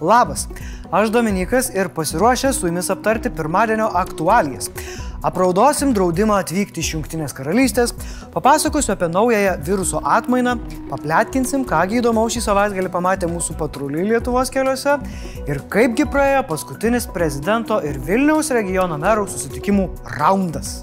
Labas, aš Dominikas ir pasiruošęs su jumis aptarti pirmadienio aktualijas. Apraudosim draudimą atvykti iš Junktinės karalystės, papasakosiu apie naująją viruso atmainą, papletkinsim, kągi įdomaus šį savaitgalį pamatė mūsų patruliai Lietuvos keliuose ir kaipgi praėjo paskutinis prezidento ir Vilniaus regiono merų susitikimų raundas.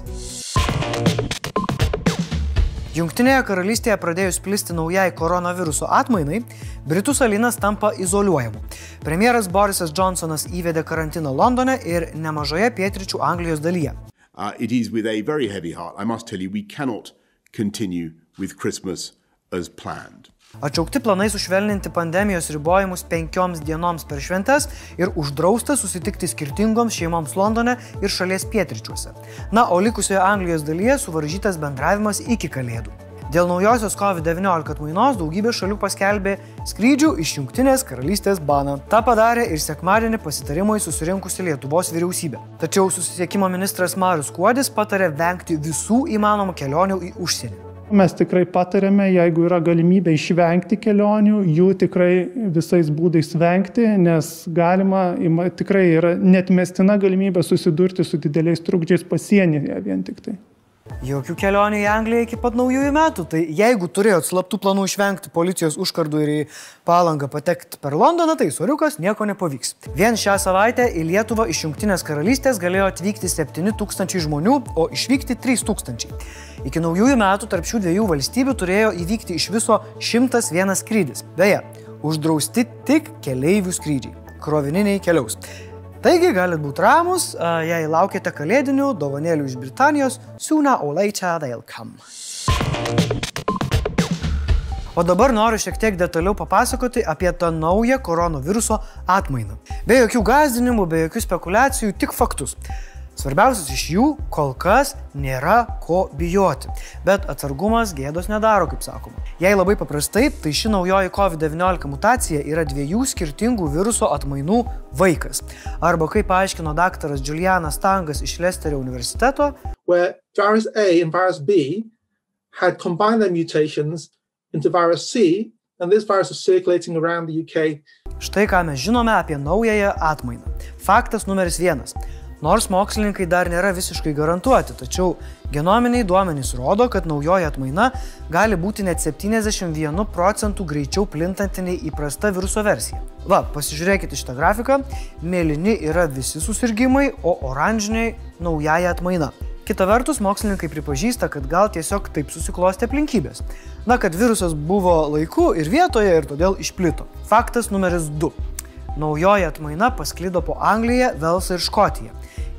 Junktinėje karalystėje pradėjus plisti naujai koronaviruso atmainai, Britų salynas tampa izoliuojamu. Premjeras Borisas Johnsonas įvedė karantiną Londone ir nemažoje pietričių Anglijos dalyje. Uh, it is with a very heavy heart, I must tell you, we cannot continue with Christmas as planned. Atšaukti planai sušvelninti pandemijos ribojimus penkioms dienoms per šventes ir uždrausta susitikti skirtingoms šeimoms Londone ir šalies pietričiuose. Na, o likusioje Anglijos dalyje suvaržytas bendravimas iki kalėdų. Dėl naujosios COVID-19 atmainos daugybė šalių paskelbė skrydžių iš Junktinės karalystės baną. Ta padarė ir sekmadienį pasitarimui susirinkusi Lietuvos vyriausybė. Tačiau susisiekimo ministras Marius Kuodis patarė vengti visų įmanomų kelionių į užsienį. Mes tikrai patarėme, jeigu yra galimybė išvengti kelionių, jų tikrai visais būdais vengti, nes galima, tikrai yra netmestina galimybė susidurti su dideliais trukdžiais pasienyje vien tik tai. Jokių kelionių į Angliją iki pat naujųjų metų. Tai jeigu turėjot slaptų planų išvengti policijos užkardų ir į palangą patekti per Londoną, tai soriukas nieko nepavyks. Vien šią savaitę į Lietuvą iš Junktinės karalystės galėjo atvykti 7000 žmonių, o išvykti 3000. Iki naujųjų metų tarp šių dviejų valstybių turėjo įvykti iš viso 101 skrydis. Beje, uždrausti tik keleivių skrydžiai. Krovininiai keliaus. Taigi galit būti ramus, jei laukite kalėdinių dovanėlių iš Britanijos, sooner or later they'll come. O dabar noriu šiek tiek detaliau papasakoti apie tą naują koronaviruso atmainą. Be jokių gazdinimų, be jokių spekulacijų, tik faktus. Svarbiausias iš jų kol kas nėra ko bijoti, bet atsargumas gėdos nedaro, kaip sakoma. Jei labai paprastai, tai ši naujoji COVID-19 mutacija yra dviejų skirtingų viruso atmainų vaikas. Arba kaip paaiškino daktaras Julianas Tangas iš Lesterio universiteto, virus A and virus B had combined their mutations into virus C, and this virus is circulating around the UK. Štai ką mes žinome apie naująją atmainą. Faktas numeris vienas. Nors mokslininkai dar nėra visiškai garantuoti, tačiau genominiai duomenys rodo, kad naujoji atmaina gali būti net 71 procentų greičiau plintanti nei įprasta viruso versija. Va, pasižiūrėkite šitą grafiką. Mėlyni yra visi susirgymai, o oranžiniai naujaja atmaina. Kita vertus, mokslininkai pripažįsta, kad gal tiesiog taip susiklosti aplinkybės. Na, kad virusas buvo laiku ir vietoje ir todėl išplito. Faktas numeris 2. Naujoji atmaina pasklido po Angliją, Velsą ir Škotiją.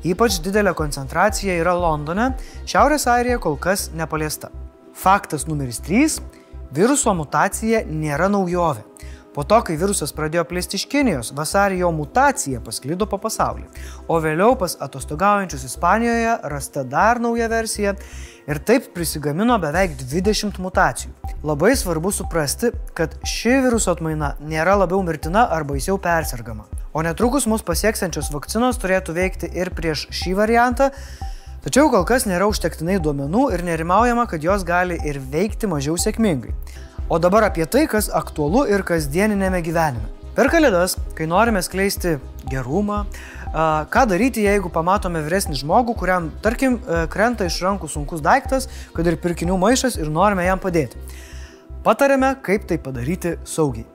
Ypač didelė koncentracija yra Londone, Šiaurės Airija kol kas nepaliesta. Faktas numeris 3 - viruso mutacija nėra naujovė. Po to, kai virusas pradėjo plisti iš Kinijos, vasarį jo mutacija pasklido po pasaulį, o vėliau pas atostogaujančius Ispanijoje rasta dar nauja versija ir taip prisigamino beveik 20 mutacijų. Labai svarbu suprasti, kad ši viruso atmaina nėra labiau mirtina ar baisiau persirgama. O netrukus mus pasieksiančios vakcinos turėtų veikti ir prieš šį variantą, tačiau kol kas nėra užtektinai duomenų ir nerimaujama, kad jos gali ir veikti mažiau sėkmingai. O dabar apie tai, kas aktualu ir kasdieninėme gyvenime. Per kalėdas, kai norime skleisti gerumą, ką daryti, jeigu pamatome vyresnį žmogų, kuriam, tarkim, krenta iš rankų sunkus daiktas, kad ir pirkinių maišas ir norime jam padėti. Patarėme, kaip tai padaryti saugiai.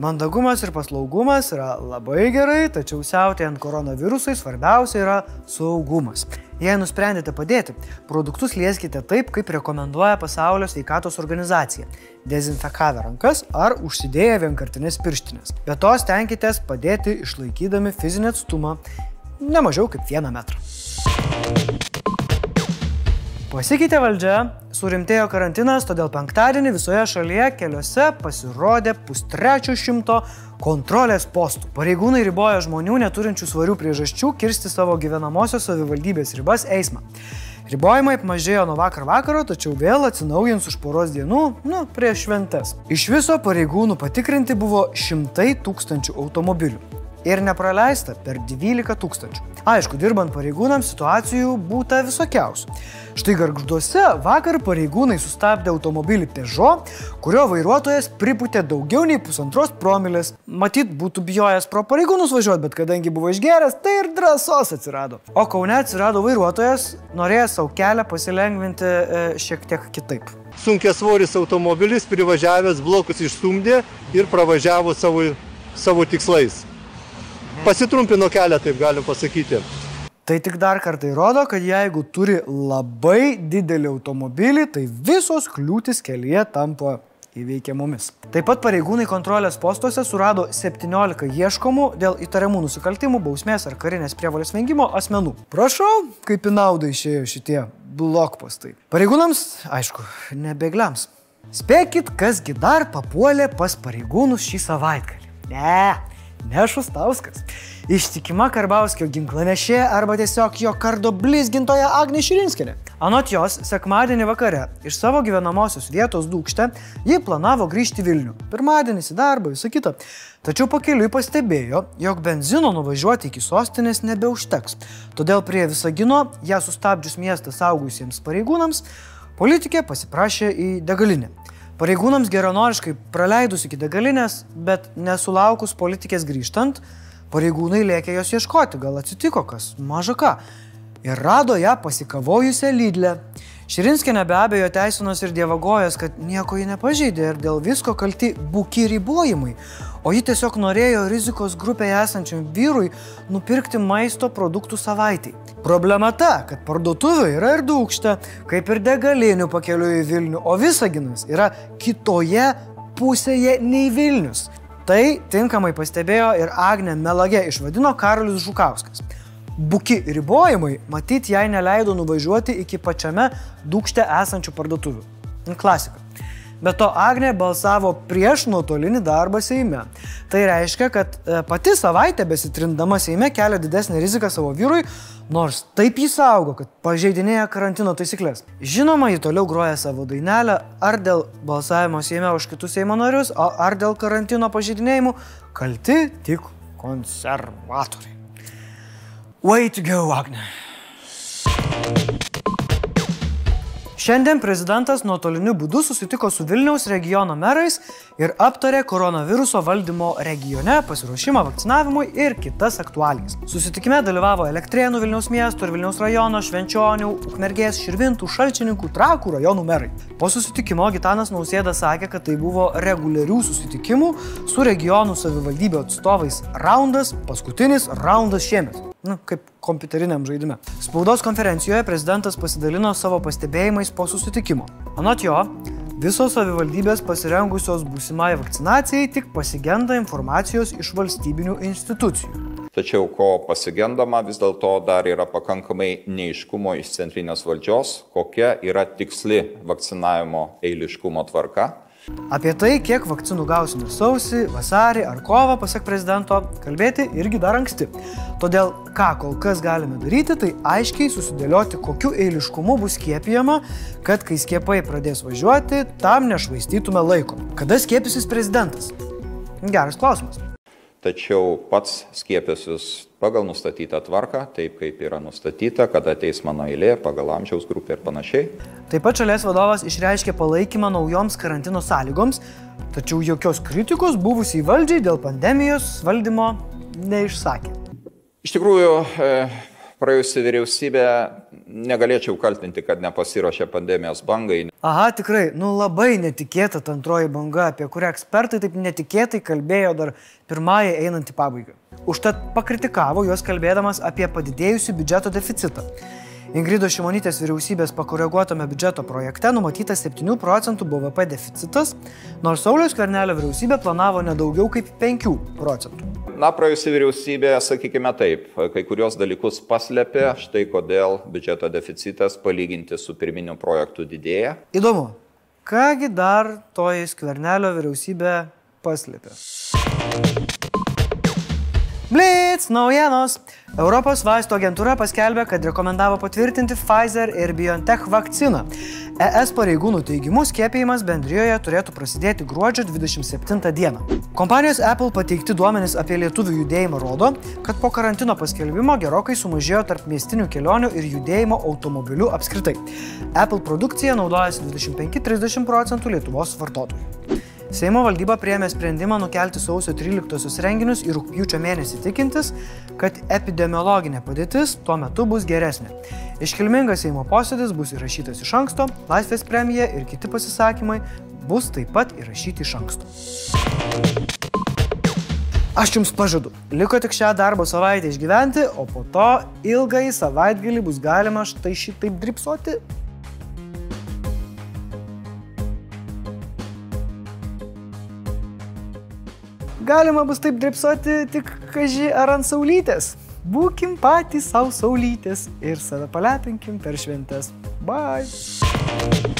Mandagumas ir paslaugumas yra labai gerai, tačiau siautėjant koronavirusui svarbiausia yra saugumas. Jei nusprendėte padėti, produktus lieskite taip, kaip rekomenduoja Pasaulio sveikatos organizacija - dezinfekavę rankas ar užsidėję vienkartinės pirštinės. Be to stenkitės padėti išlaikydami fizinį atstumą ne mažiau kaip vieną metrą. Pasikeitė valdžia, surimtėjo karantinas, todėl penktadienį visoje šalyje keliuose pasirodė pustrečio šimto kontrolės postų. Pareigūnai riboja žmonių neturinčių svarių priežasčių kirsti savo gyvenamosios savivaldybės ribas eismą. Ribojimai apmažėjo nuo vakar vakaro, tačiau vėl atsinaujins už poros dienų, nu, prieš šventes. Iš viso pareigūnų patikrinti buvo šimtai tūkstančių automobilių. Ir nepraleista per 12 tūkstančių. Aišku, dirbant pareigūnams situacijų būta visokiausių. Štai garžduose vakar pareigūnai sustabdė automobilį Peugeot, kurio vairuotojas priputė daugiau nei pusantros promilės. Matyt, būtų bijojęs pro pareigūnus važiuoti, bet kadangi buvo išgeręs, tai ir drąsos atsirado. O Kaune atsirado vairuotojas, norėjęs savo kelią pasilengvinti e, šiek tiek kitaip. Sunkias svoris automobilis privažiavęs blokus išstumdė ir pravažiavo savo, savo tikslais. Pasitrumpino kelią, taip galim pasakyti. Tai tik dar kartą įrodo, kad jeigu turi labai didelį automobilį, tai visos kliūtis kelyje tampa įveikiamomis. Taip pat pareigūnai kontrolės postuose surado 17 ieškomų dėl įtariamų nusikaltimų, bausmės ar karinės prievalės vengimo asmenų. Prašau, kaip į naudą išėjo šitie blokpostai. Pareigūnams, aišku, nebegliams. Spėkit, kasgi dar papuolė pas pareigūnus šį savaitgalį. Ne, ne Šustauskas. Ištikima Karbauskio ginklanešė arba tiesiog jo kardo blizgintoja Agnė Širinskinė. Anot jos, sekmadienį vakare iš savo gyvenamosios vietos dūkšte ji planavo grįžti Vilnių. Pirmadienis į darbą, visą kitą. Tačiau pakeliui pastebėjo, jog benzino nuvažiuoti iki sostinės nebeužteks. Todėl prie Visagino ją sustabdžius miestą saugusiems pareigūnams, politikė pasiprašė į degalinę. Pareigūnams geranoriškai praleidus iki degalinės, bet nesulaukus politikės grįžtant, pareigūnai lėkė jos ieškoti, gal atsitiko kas, maža ką. Ir rado ją pasikavojusią lydlę. Širinskinė be abejo teisinos ir dievagojas, kad nieko ji nepažeidė ir dėl visko kalti buki ribojimai, o ji tiesiog norėjo rizikos grupėje esančiam vyrui nupirkti maisto produktų savaitai. Problema ta, kad parduotuvė yra ir dūkšte, kaip ir degalinių pakeliu į Vilnių, o Visaginas yra kitoje pusėje nei Vilnius. Tai tinkamai pastebėjo ir Agne Melage išvadino Karolis Žukauskas. Buki ribojimai, matyt, jai neleido nuvažiuoti iki pačiame dūkšte esančių parduotuvių. Klasika. Be to, Agnė balsavo prieš nuotolinį darbą Seime. Tai reiškia, kad e, pati savaitė besitrindama Seime kelia didesnį riziką savo vyrui, nors taip jį saugo, kad pažeidinėja karantino taisyklės. Žinoma, jį toliau groja savo dainelę ar dėl balsavimo Seime už kitus Seimo narius, ar dėl karantino pažeidinėjimų kalti tik konservatoriai. Way to go, Agne. Šiandien prezidentas nuotoliniu būdu susitiko su Vilniaus regiono merais ir aptarė koronaviruso valdymo regione, pasiruošimą vakcinavimui ir kitas aktualijas. Susitikime dalyvavo Elektrėnų Vilniaus miesto ir Vilniaus rajono, Švenčionių, Ukmergės, Širvintų, Šalčininkų, Trakų rajonų merai. Po susitikimo Gitanas Nausėda sakė, kad tai buvo reguliarių susitikimų su regionų savivaldybių atstovais raundas, paskutinis raundas šiemet nu, kaip kompiuteriniam žaidime. Spaudos konferencijoje prezidentas pasidalino savo pastebėjimais po susitikimo. Anot jo, visos savivaldybės pasirengusios būsimai vakcinacijai tik pasigenda informacijos iš valstybinių institucijų. Tačiau ko pasigendama vis dėlto dar yra pakankamai neiškumo iš centrinės valdžios, kokia yra tiksli vakcinavimo eiliškumo tvarka Apie tai, kiek vakcinų gausime sausį, vasarį ar kovą, pasak prezidento, kalbėti irgi dar anksti. Todėl, ką kol kas galime daryti, tai aiškiai susidėlioti, kokiu eiliškumu bus skiepijama, kad kai skiepai pradės važiuoti, tam nešvaistytume laiko. Kada skiepysis prezidentas? Geras klausimas tačiau pats skiepysiuos pagal nustatytą tvarką, taip kaip yra nustatyta, kada ateis mano eilė, pagal amžiaus grupę ir panašiai. Taip pat šalies vadovas išreiškė palaikymą naujoms karantino sąlygoms, tačiau jokios kritikos buvusiai valdžiai dėl pandemijos valdymo neišsakė. Iš tikrųjų, e, praėjusi vyriausybė negalėčiau kaltinti, kad nepasiruošė pandemijos bangai. Aha, tikrai, nu labai netikėta ta antroji banga, apie kurią ekspertai taip netikėtai kalbėjo dar pirmąjį einant į pabaigą. Užtat pakritikavo juos kalbėdamas apie padidėjusių biudžeto deficitą. Ingrido Šimonytės vyriausybės pakoreguotame biudžeto projekte numatytas 7 procentų BVP deficitas, nors Sauliaus Kvernelio vyriausybė planavo nedaugiau kaip 5 procentų. Na, praėjusi vyriausybė, sakykime taip, kai kurios dalykus paslėpė, štai kodėl biudžeto deficitas palyginti su pirminiu projektu didėja. Įdomu, kągi dar toji Skvernelio vyriausybė paslėpė. Blitz naujienos. Europos vaistų agentūra paskelbė, kad rekomendavo patvirtinti Pfizer ir BioNTech vakciną. ES pareigūnų teigimu skiepijimas bendrijoje turėtų prasidėti gruodžio 27 dieną. Kompanijos Apple pateikti duomenys apie lietuvių judėjimą rodo, kad po karantino paskelbimo gerokai sumažėjo tarp miestinių kelionių ir judėjimo automobiliu apskritai. Apple produkcija naudojasi 25-30 procentų Lietuvos vartotojų. Seimo valdyba priemė sprendimą nukelti sausio 13 renginius į rūpjūčio mėnesį tikintis, kad epidemiologinė padėtis tuo metu bus geresnė. Iškilmingas Seimo posėdis bus įrašytas iš anksto, laisvės premija ir kiti pasisakymai bus taip pat įrašyti iš anksto. Aš jums pažadu, liko tik šią darbo savaitę išgyventi, o po to ilgai savaitgalį bus galima štai šitaip dripsoti galima bus taip dripsoti tik kaži ar ant saulytės. Būkim patys savo saulytės ir save palepinkim per šventes. Bye.